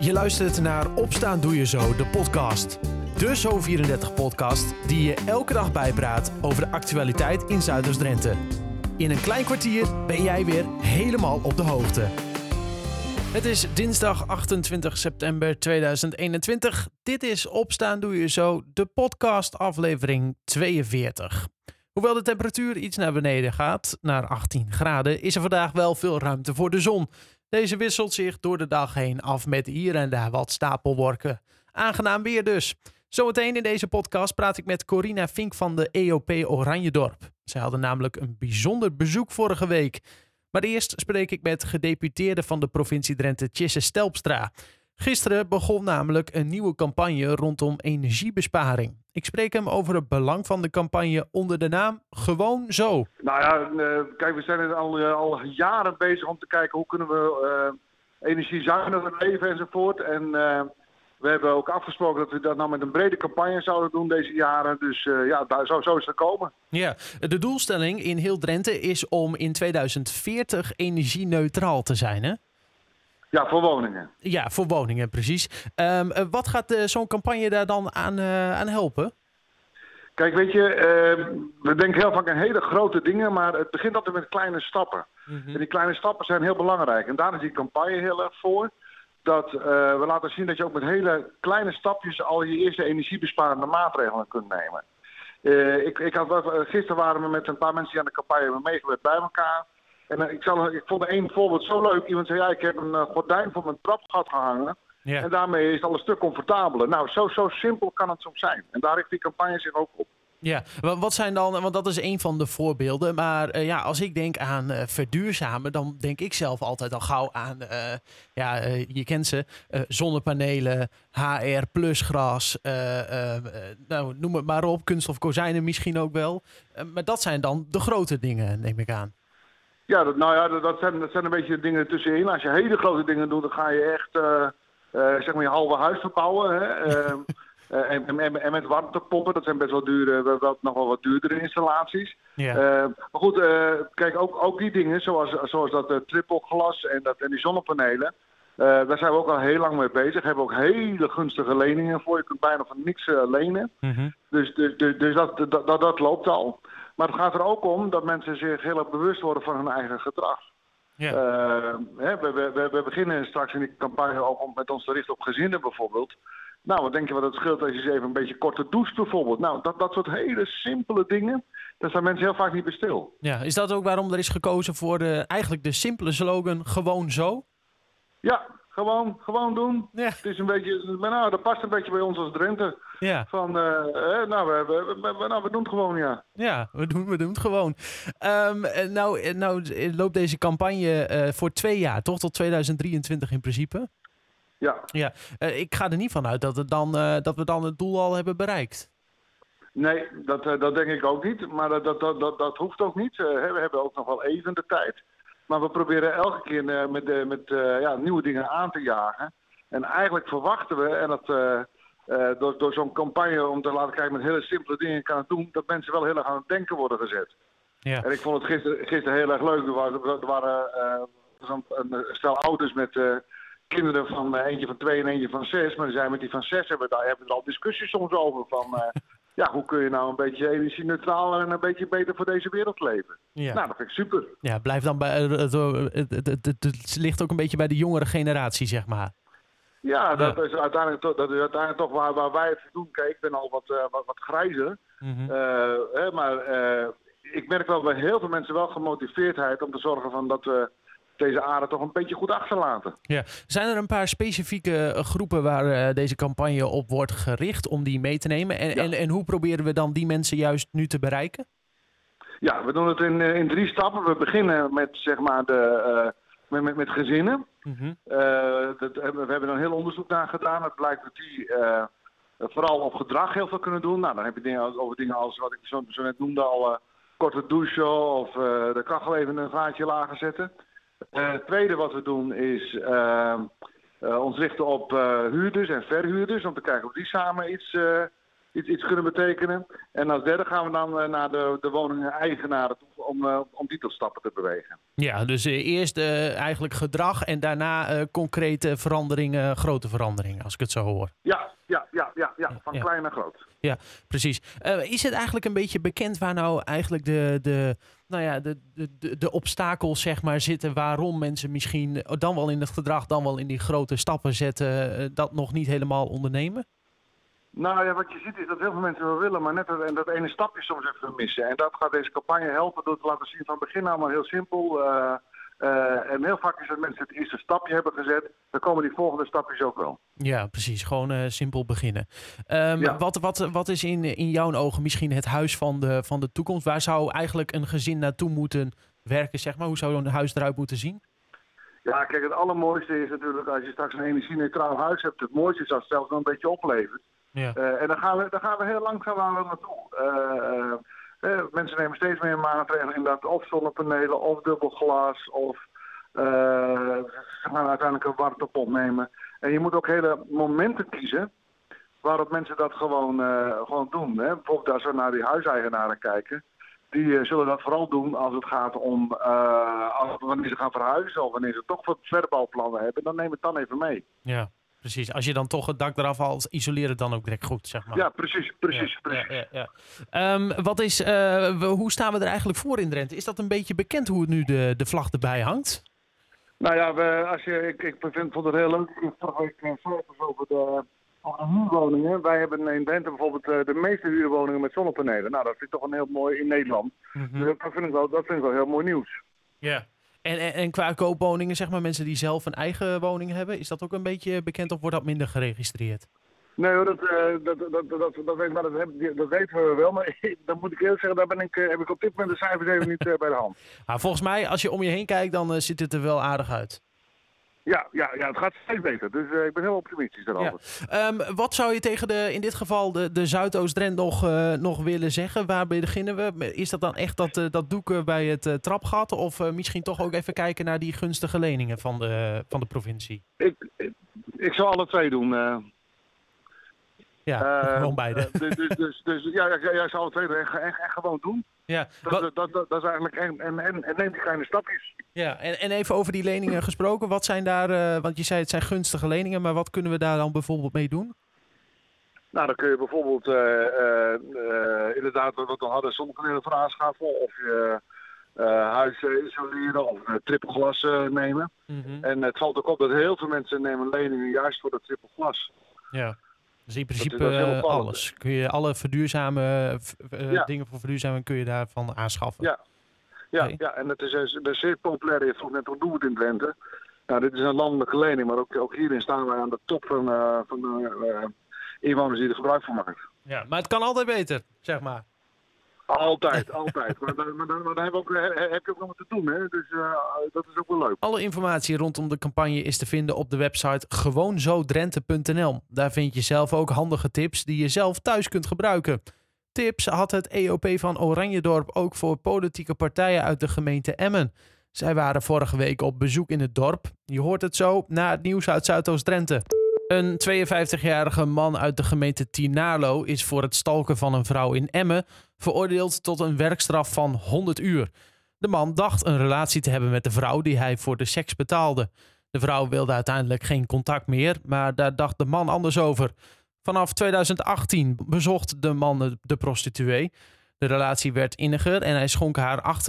Je luistert naar Opstaan Doe Je Zo, de podcast. De Zo34-podcast die je elke dag bijpraat over de actualiteit in Zuiders-Drenthe. In een klein kwartier ben jij weer helemaal op de hoogte. Het is dinsdag 28 september 2021. Dit is Opstaan Doe Je Zo, de podcast aflevering 42. Hoewel de temperatuur iets naar beneden gaat, naar 18 graden, is er vandaag wel veel ruimte voor de zon. Deze wisselt zich door de dag heen af met hier en daar wat stapelworken. Aangenaam weer dus. Zometeen in deze podcast praat ik met Corina Vink van de EOP Oranjedorp. Zij hadden namelijk een bijzonder bezoek vorige week. Maar eerst spreek ik met gedeputeerde van de provincie Drenthe, Tjesse Stelpstra. Gisteren begon namelijk een nieuwe campagne rondom energiebesparing. Ik spreek hem over het belang van de campagne onder de naam Gewoon Zo. Nou ja, uh, kijk, we zijn er al, uh, al jaren bezig om te kijken hoe kunnen we uh, energiezuiniger leven enzovoort. En we hebben ook afgesproken dat we dat nou met een brede campagne zouden doen deze jaren. Dus ja, daar, zo, zo is het komen. Ja, de doelstelling in heel Drenthe is om in 2040 energie-neutraal te zijn, hè? Ja, voor woningen. Ja, voor woningen, precies. Um, wat gaat uh, zo'n campagne daar dan aan, uh, aan helpen? Kijk, weet je, uh, we denken heel vaak aan hele grote dingen, maar het begint altijd met kleine stappen. Mm -hmm. En die kleine stappen zijn heel belangrijk. En daar is die campagne heel erg voor. Dat we laten zien dat je ook met hele kleine stapjes al je eerste energiebesparende maatregelen kunt nemen. ik, ik had, gisteren waren we met een paar mensen die aan de campagne hebben meegewerkt bij elkaar. En uh, ik, zal, ik vond één voorbeeld zo leuk. Iemand zei, ja, ik heb een uh, gordijn voor mijn trapgat gehangen. En daarmee is het al een stuk comfortabeler. Nou, zo, zo simpel kan het soms zijn. En daar richt die campagne zich ook op. Ja, wat zijn dan, want dat is een van de voorbeelden. Maar uh, ja, als ik denk aan uh, verduurzamen, dan denk ik zelf altijd al gauw aan, uh, ja, je kent ze, zonnepanelen, HR plus gras, nou, noem het maar op, kunststof kozijnen misschien ook wel. maar dat zijn dan de grote dingen, neem ik aan. Ja, dat, nou ja, dat, dat, zijn, dat zijn een beetje dingen tussenin. Als je hele grote dingen doet, dan ga je echt uh, uh, zeg maar je halve huis verbouwen. Hè? uh, en, en, en, met warmtepompen, dat zijn best wel dure, wel, nog wel wat duurdere installaties. Ja. maar goed, kijk, ook, ook die dingen, zoals, zoals dat triple glas en, dat, en die zonnepanelen. daar zijn we ook al heel lang mee bezig. We hebben ook hele gunstige leningen voor. Je kunt bijna van niks lenen. Mm -hmm. Dus, dus, dus, dus dat, dat, dat, dat loopt al. Maar het gaat er ook om dat mensen zich heel erg bewust worden van hun eigen gedrag. Ja. Uh, hè, we, we, we, beginnen straks in die campagne ook om met ons te richten op gezinnen bijvoorbeeld. Nou, wat denk je wat het scheelt als je eens even een beetje korter doucht bijvoorbeeld? Nou, dat, dat soort hele simpele dingen, daar staan mensen heel vaak niet bij stil. Ja, is dat ook waarom er is gekozen voor de, eigenlijk de simpele slogan gewoon zo? Ja, gewoon, gewoon doen. Ja. Het is een beetje, nou, dat past een beetje bij ons als Drenthe. Ja. Van, uh, nou, we, we, we, nou, we doen het gewoon, ja. Ja, we doen, we doen het gewoon. Um, nou, nou loopt deze campagne uh, voor twee jaar, toch? Tot 2023 in principe? Ja. ja. Uh, ik ga er niet van uit dat, het dan, dat we dan het doel al hebben bereikt. Nee, dat, dat denk ik ook niet. Maar dat, dat, dat, dat hoeft ook niet. we hebben ook nog wel even de tijd. Maar we proberen elke keer uh, met, met uh, ja, nieuwe dingen aan te jagen. En eigenlijk verwachten we, en dat door, door zo'n campagne om te laten kijken met hele simpele dingen kan het doen, dat mensen wel heel erg aan het denken worden gezet. Ja. En ik vond het gisteren, gisteren heel erg leuk. Er waren, er waren een stel ouders met kinderen van eentje van twee en eentje van zes. Maar die zijn met die van zes hebben, daar hebben we al discussies soms over. Van, ja, hoe kun je nou een beetje energie-neutraal en een beetje beter voor deze wereld leven? Ja. Nou, dat vind ik super. Ja, blijf dan bij. Het, het, het, het, ligt ook een beetje bij de jongere generatie, zeg maar. Ja, dat ja. is uiteindelijk, to, dat is uiteindelijk toch waar, waar wij het doen. Kijk, ik ben al wat, uh, wat, wat grijzer. Mm -hmm. uh, hè, maar uh, ik merk wel bij heel veel mensen wel gemotiveerdheid om te zorgen van dat we deze aarde toch een beetje goed achterlaten. Ja. Zijn er een paar specifieke groepen waar uh, deze campagne op wordt gericht om die mee te nemen? En, ja. en, en hoe proberen we dan die mensen juist nu te bereiken? Ja, we doen het in, in drie stappen. We beginnen met zeg maar de, uh, met, met, met, gezinnen. Mm -hmm. uh, dat, we hebben een heel onderzoek naar gedaan. Het blijkt dat die vooral op gedrag heel veel kunnen doen. Nou, dan heb je dingen over dingen als wat ik zo, zo net noemde al, korte douchen of de kachel even een gaatje lager zetten. Het tweede wat we doen is uh, uh, ons richten op huurders en verhuurders. Om te kijken of die samen iets, iets, iets kunnen betekenen. En als derde gaan we dan naar de, de woningen-eigenaren toe. om, om die tot stappen te bewegen. Ja, dus eerst eigenlijk gedrag en daarna concrete veranderingen, grote veranderingen, als ik het zo hoor. Ja, ja, ja, ja, ja van klein naar groot. Ja, precies. is het eigenlijk een beetje bekend waar nou eigenlijk de, de, nou ja, de, de, de, obstakels zeg maar, zitten waarom mensen misschien dan wel in het gedrag, dan wel in die grote stappen zetten, dat nog niet helemaal ondernemen? Nou ja, wat je ziet is dat heel veel mensen wel willen, maar net dat, en dat ene stapje soms even missen. En dat gaat deze campagne helpen door te laten zien van begin allemaal heel simpel. Uh, uh, en heel vaak is dat mensen het eerste stapje hebben gezet, dan komen die volgende stapjes ook wel. Ja, precies. Gewoon uh, simpel beginnen. Um, ja. wat, wat, wat is in, in jouw ogen misschien het huis van de, van de toekomst? Waar zou eigenlijk een gezin naartoe moeten werken, zeg maar? Hoe zou een huis eruit moeten zien? Ja, kijk, het allermooiste is natuurlijk als je straks een energie-neutraal huis hebt. Het mooiste is als het zelfs nog een beetje oplevert. Ja. Uh, en dan gaan, we, dan gaan we heel langzaam aan naartoe. Uh, mensen nemen steeds meer maatregelen, inderdaad, of zonnepanelen, of dubbel glas, of ze gaan uiteindelijk een warmtepomp nemen. En je moet ook hele momenten kiezen waarop mensen dat gewoon, gewoon doen. Hè? Bijvoorbeeld als we naar die huiseigenaren kijken. Die zullen dat vooral doen als het gaat om als, wanneer ze gaan verhuizen of wanneer ze toch wat verbouwplannen hebben. Dan neem het dan even mee. Ja. Precies, als je dan toch het dak eraf haalt, isoleer het dan ook direct goed, zeg maar. Ja, precies, precies, precies. Ja, ja, um, wat is, uh, hoe staan we er eigenlijk voor in Drenthe? Is dat een beetje bekend hoe nu de, de vlag erbij hangt? Nou ja, we, als je, ik, ik vind, vond het heel leuk. Ik vorige week cijfers over de, over de huurwoningen. Wij hebben in Drenthe bijvoorbeeld uh, de meeste huurwoningen met zonnepanelen. Nou, dat vind ik toch een heel mooi in Nederland. Mm -hmm. Dus dat vind, ik wel, dat vind ik wel heel mooi nieuws. Ja. En, en, en, qua koopwoningen, zeg maar, mensen die zelf een eigen woning hebben, is dat ook een beetje bekend of wordt dat minder geregistreerd? Nee hoor, dat, uh, dat, dat, dat, dat, dat, weet, maar dat, dat weten we wel. Maar dan moet ik eerlijk zeggen, daar ben ik, uh, heb ik op dit moment de cijfers even niet uh, bij de hand. Maar volgens mij, als je om je heen kijkt, dan ziet het er wel aardig uit. Ja, ja, ja, het gaat steeds beter. Dus uh, ik ben heel optimistisch daarover. Ja. Um, wat zou je tegen de, in dit geval de, de Zuidoost-Drent nog, uh, nog willen zeggen? Waar beginnen we? Is dat dan echt dat, uh, dat doeken bij het trapgat? Of misschien toch ook even kijken naar die gunstige leningen van de, van de provincie? Ik, ik, ik zou alle twee doen. Ja, gewoon beide. dus, dus, dus, dus, ja, ja, ja, zou alle twee doen. En, en, en gewoon doen. Ja, dat, dat, dat, dat, is eigenlijk. En, en, en, en neem die kleine stapjes. Ja, en, en even over die leningen gesproken. Wat zijn daar, uh, want je zei het zijn gunstige leningen, maar wat kunnen we daar dan bijvoorbeeld mee doen? Nou, dan kun je bijvoorbeeld uh, uh, inderdaad, wat we hadden, zonnepanelen van aanschaffen. Of je huis isoleren of triple glas nemen. Mm -hmm. En het valt ook op dat heel veel mensen nemen leningen juist voor dat triple glas. Ja. Dus in principe uh, alles. Kun je alle verduurzame uh, dingen voor verduurzaming kun je daarvan aanschaffen. Ja, ja, okay. ja. en het is, eh, zeer populair. Je vroeg net hoe doen we het in Drenthe. Nou, dit is een landelijke lening, maar ook, ook hierin staan wij aan de top van, uh, van de inwoners die er gebruik van maken. Ja, maar het kan altijd beter, zeg maar. Altijd, altijd. maar, maar, maar, maar heb, ook, heb je ook nog wat te doen, hè? dus uh, dat is ook wel leuk. Alle informatie rondom de campagne is te vinden op de website gewoonzodrenthe.nl. Daar vind je zelf ook handige tips die je zelf thuis kunt gebruiken. Tips had het EOP van Oranjedorp ook voor politieke partijen uit de gemeente Emmen. Zij waren vorige week op bezoek in het dorp. Je hoort het zo na het nieuws uit Zuidoost-Drenthe. Een 52-jarige man uit de gemeente Tinarlo is voor het stalken van een vrouw in Emmen veroordeeld tot een werkstraf van 100 uur. De man dacht een relatie te hebben met de vrouw die hij voor de seks betaalde. De vrouw wilde uiteindelijk geen contact meer, maar daar dacht de man anders over. Vanaf 2018 bezocht de man de prostituee. De relatie werd inniger en hij schonk haar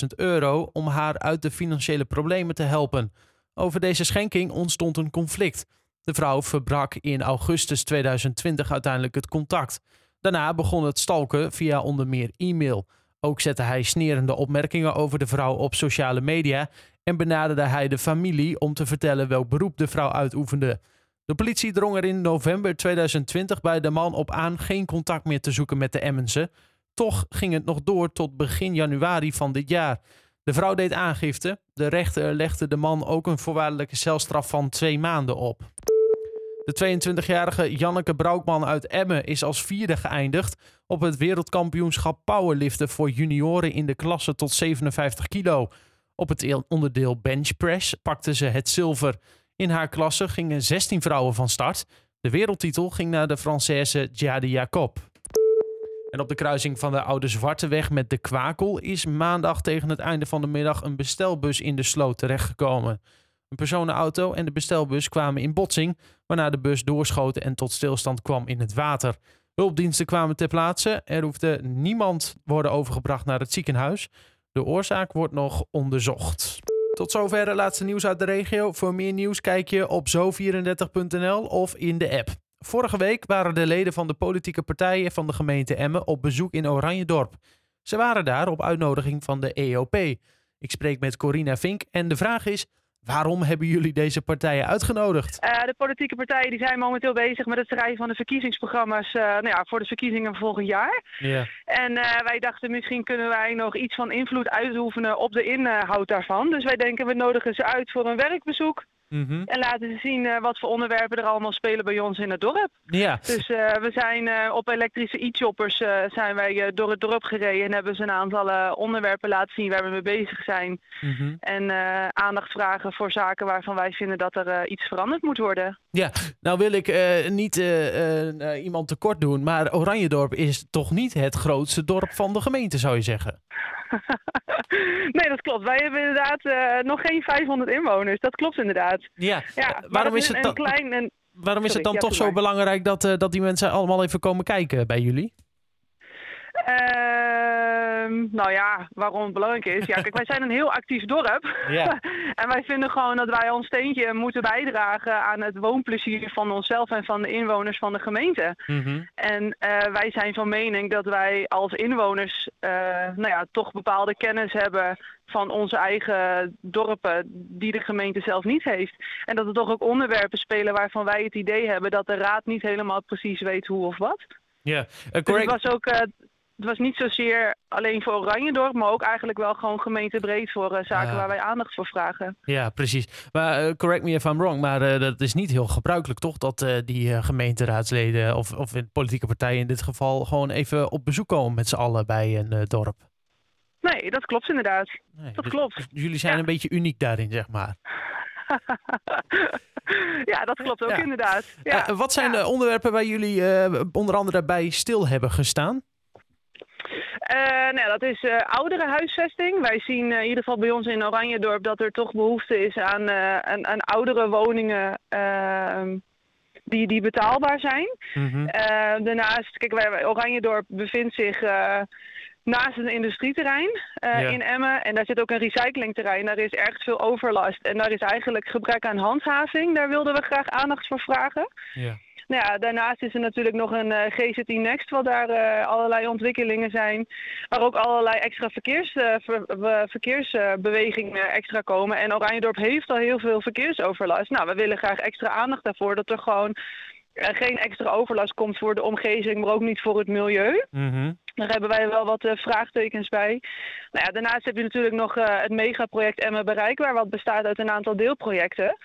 28.000 euro om haar uit de financiële problemen te helpen. Over deze schenking ontstond een conflict. De vrouw verbrak in augustus 2020 uiteindelijk het contact. Daarna begon het stalken via onder meer e-mail. Ook zette hij snerende opmerkingen over de vrouw op sociale media en benaderde hij de familie om te vertellen welk beroep de vrouw uitoefende. De politie drong er in november 2020 bij de man op aan geen contact meer te zoeken met de Emmense. Toch ging het nog door tot begin januari van dit jaar. De vrouw deed aangifte. De rechter legde de man ook een voorwaardelijke celstraf van twee maanden op. De 22-jarige Janneke Broukman uit Emmen is als vierde geëindigd op het wereldkampioenschap powerliften voor junioren in de klasse tot 57 kilo. Op het onderdeel benchpress pakte ze het zilver. In haar klasse gingen 16 vrouwen van start. De wereldtitel ging naar de Française Jade Jacob. En op de kruising van de Oude Zwarteweg met de Kwakel is maandag tegen het einde van de middag een bestelbus in de sloot terechtgekomen. Een personenauto en de bestelbus kwamen in botsing, waarna de bus doorschoten en tot stilstand kwam in het water. Hulpdiensten kwamen ter plaatse. Er hoefde niemand worden overgebracht naar het ziekenhuis. De oorzaak wordt nog onderzocht. Tot zover het laatste nieuws uit de regio. Voor meer nieuws kijk je op zo34.nl of in de app. Vorige week waren de leden van de politieke partijen van de gemeente Emmen op bezoek in Oranjedorp. Ze waren daar op uitnodiging van de EOP. Ik spreek met Corina Vink en de vraag is: Waarom hebben jullie deze partijen uitgenodigd? Uh, de politieke partijen die zijn momenteel bezig met het schrijven van de verkiezingsprogramma's uh, nou ja, voor de verkiezingen volgend jaar. Yeah. En uh, wij dachten misschien kunnen wij nog iets van invloed uitoefenen op de inhoud daarvan. Dus wij denken we nodigen ze uit voor een werkbezoek. Mm -hmm. En laten ze zien uh, wat voor onderwerpen er allemaal spelen bij ons in het dorp. Ja. Dus uh, we zijn uh, op elektrische e-choppers zijn wij door het dorp gereden en hebben ze een aantal onderwerpen laten zien waar we mee bezig zijn. Mm -hmm. En aandacht vragen voor zaken waarvan wij vinden dat er iets veranderd moet worden. Ja, nou wil ik niet iemand tekort doen, maar Oranjedorp is toch niet het grootste dorp van de gemeente, zou je zeggen? nee, dat klopt. Wij hebben inderdaad uh, nog geen 500 inwoners. Dat klopt inderdaad. Ja, ja waarom is, het dan, klein, een... waarom is Sorry, het dan ja, toch zo maar. belangrijk dat, uh, dat die mensen allemaal even komen kijken bij jullie? Uh, nou ja, waarom het belangrijk is. Ja, kijk, wij zijn een heel actief dorp. Ja. en wij vinden gewoon dat wij ons steentje moeten bijdragen aan het woonplezier van onszelf en van de inwoners van de gemeente. Mm -hmm. En uh, wij zijn van mening dat wij als inwoners uh, nou ja, toch bepaalde kennis hebben van onze eigen dorpen die de gemeente zelf niet heeft. En dat er toch ook onderwerpen spelen waarvan wij het idee hebben dat de raad niet helemaal precies weet hoe of wat. Ja, uh, dus het was ook het was niet zozeer alleen voor Oranjedorp, maar ook eigenlijk wel gewoon gemeentebreed voor uh, zaken Ja. waar wij aandacht voor vragen. Ja, precies. Maar uh, correct me if I'm wrong, maar uh, dat is niet heel gebruikelijk toch dat die gemeenteraadsleden of, of politieke partijen in dit geval gewoon even op bezoek komen met z'n allen bij een dorp. Nee, dat klopt inderdaad. Nee, Dat dus- klopt. dus jullie zijn Ja. een beetje uniek daarin, zeg maar. ja, dat klopt ook Ja. inderdaad. Ja. Wat zijn de onderwerpen waar jullie onder andere bij stil hebben gestaan? Uh, nou, dat is uh, ouderenhuisvesting. Wij zien uh, in ieder geval bij ons in Oranjedorp dat er toch behoefte is aan, aan, aan oudere woningen uh, die, die betaalbaar zijn. Mm -hmm. Uh, daarnaast, kijk, wij, Oranjedorp bevindt zich naast een industrieterrein uh, Ja. in Emmen. En daar zit ook een recyclingterrein. Daar is erg veel overlast. En daar is eigenlijk gebrek aan handhaving. Daar wilden we graag aandacht voor vragen. Ja. Nou ja, daarnaast is er natuurlijk nog een uh, GZI Next, wat daar uh, allerlei ontwikkelingen zijn. Waar ook allerlei extra verkeers, ver, verkeersbewegingen extra komen. En Oranjedorp heeft al heel veel verkeersoverlast. Nou, we willen graag extra aandacht daarvoor. Dat er gewoon geen extra overlast komt voor de omgeving, maar ook niet voor het milieu. Mm -hmm. Daar hebben wij wel wat uh, vraagtekens bij. Nou ja, daarnaast heb je natuurlijk nog uh, het megaproject Emmen Bereikbaar, wat bestaat uit een aantal deelprojecten.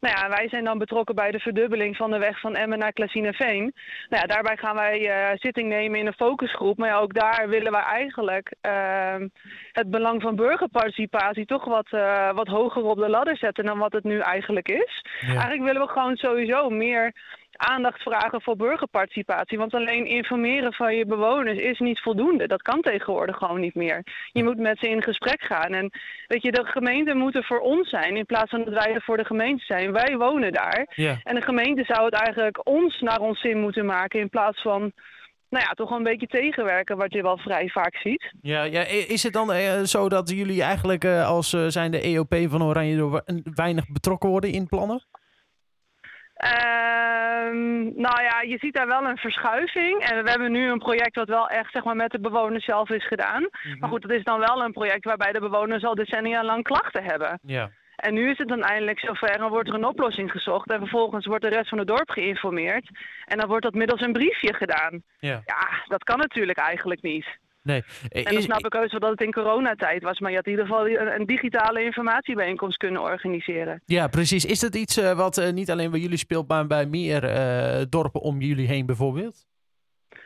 Nou ja, wij zijn dan betrokken bij de verdubbeling van de weg van Emmen naar Klasineveen. Nou ja, daarbij gaan wij uh, zitting nemen in een focusgroep. Maar ja, ook daar willen wij eigenlijk ehm, het belang van burgerparticipatie toch wat, wat hoger op de ladder zetten dan wat het nu eigenlijk is. Ja. Eigenlijk willen we gewoon sowieso meer aandacht vragen voor burgerparticipatie. Want alleen informeren van je bewoners is niet voldoende. Dat kan tegenwoordig gewoon niet meer. Je moet met ze in gesprek gaan. En weet je, de gemeente moet er voor ons zijn in plaats van dat wij er voor de gemeente zijn. Wij wonen daar. Ja. En de gemeente zou het eigenlijk ons naar ons zin moeten maken in plaats van nou ja, toch wel een beetje tegenwerken, wat je wel vrij vaak ziet. Ja, ja, is het dan uh, zo dat jullie eigenlijk uh, als uh, zijn de EOP van Oranje door weinig betrokken worden in plannen? Uh, nou ja, je ziet daar wel een verschuiving. En we hebben nu een project wat wel echt zeg maar, met de bewoners zelf is gedaan. Mm -hmm. Maar goed, dat is dan wel een project waarbij de bewoners al decennia lang klachten hebben. Ja. En nu is het dan eindelijk zover en wordt er een oplossing gezocht. En vervolgens wordt de rest van het dorp geïnformeerd. En dan wordt dat middels een briefje gedaan. Ja, ja dat kan natuurlijk eigenlijk niet. Nee. En dan snap ik ook wel dat het in coronatijd was. Maar je had in ieder geval een, digitale informatiebijeenkomst kunnen organiseren. Ja, precies. Is dat iets uh, wat uh, niet alleen bij jullie speelt, maar bij meer uh, dorpen om jullie heen bijvoorbeeld?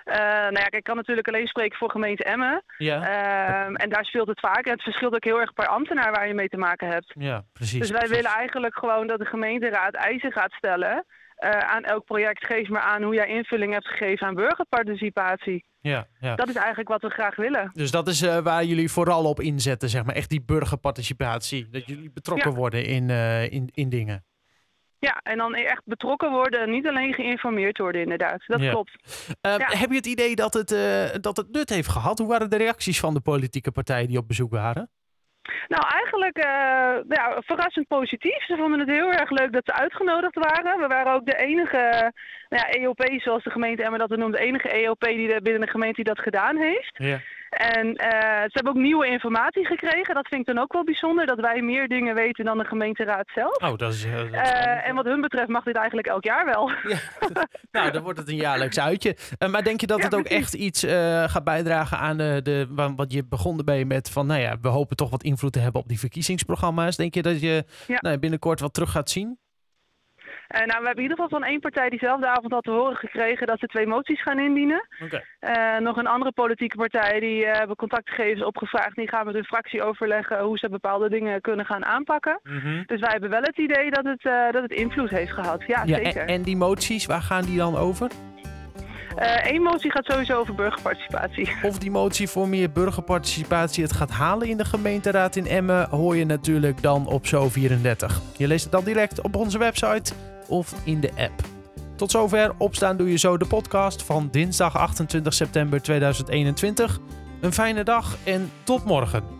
Uh, nou ja, ik kan natuurlijk alleen spreken voor gemeente Emmen. Ja. Uh, en daar speelt het vaak. En het verschilt ook heel erg per ambtenaar waar je mee te maken hebt. Ja, precies. Dus wij precies. willen eigenlijk gewoon dat de gemeenteraad eisen gaat stellen aan elk project geef maar aan hoe jij invulling hebt gegeven aan burgerparticipatie. Ja, ja. Dat is eigenlijk wat we graag willen. Dus dat is uh, waar jullie vooral op inzetten, zeg maar. Echt die burgerparticipatie. Dat jullie betrokken ja. worden in, uh, in, in dingen. Ja, en dan echt betrokken worden, niet alleen geïnformeerd worden, inderdaad. Dat ja. klopt. Ja. Heb je het idee dat het, dat het nut heeft gehad? Hoe waren de reacties van de politieke partijen die op bezoek waren? Nou, eigenlijk uh, ja, verrassend positief. Ze vonden het heel erg leuk dat ze uitgenodigd waren. We waren ook de enige nou ja, EOP, zoals de gemeente Emmer dat noemt, de enige EOP die binnen de gemeente die dat gedaan heeft. Ja. En uh, ze hebben ook nieuwe informatie gekregen. Dat vind ik dan ook wel bijzonder, dat wij meer dingen weten dan de gemeenteraad zelf. Oh, dat is... Dat is uh, en wat hun betreft mag dit eigenlijk elk jaar wel. Ja. nou, dan wordt het een jaarlijks uitje. Uh, maar denk je dat ja, het ook precies. echt iets gaat bijdragen aan de, de... Wat je begon erbij met van, nou ja, we hopen toch wat invloed te hebben op die verkiezingsprogramma's. Denk je dat je ja. nou, binnenkort wat terug gaat zien? Uh, nou, we hebben in ieder geval van één partij diezelfde avond al te horen gekregen dat ze twee moties gaan indienen. Okay. Uh, nog een andere politieke partij die uh, hebben contactgegevens opgevraagd. Die gaan met hun fractie overleggen hoe ze bepaalde dingen kunnen gaan aanpakken. Mm -hmm. Dus wij hebben wel het idee dat het, dat het invloed heeft gehad. Ja, ja zeker. En, en die moties, waar gaan die dan over? Eén uh, motie gaat sowieso over burgerparticipatie. Of die motie voor meer burgerparticipatie het gaat halen in de gemeenteraad in Emmen, hoor je natuurlijk dan op Zo34. Je leest het dan direct op onze website of in de app. Tot zover Opstaan Doe Je Zo, de podcast van dinsdag 28 september 2021. Een fijne dag en tot morgen.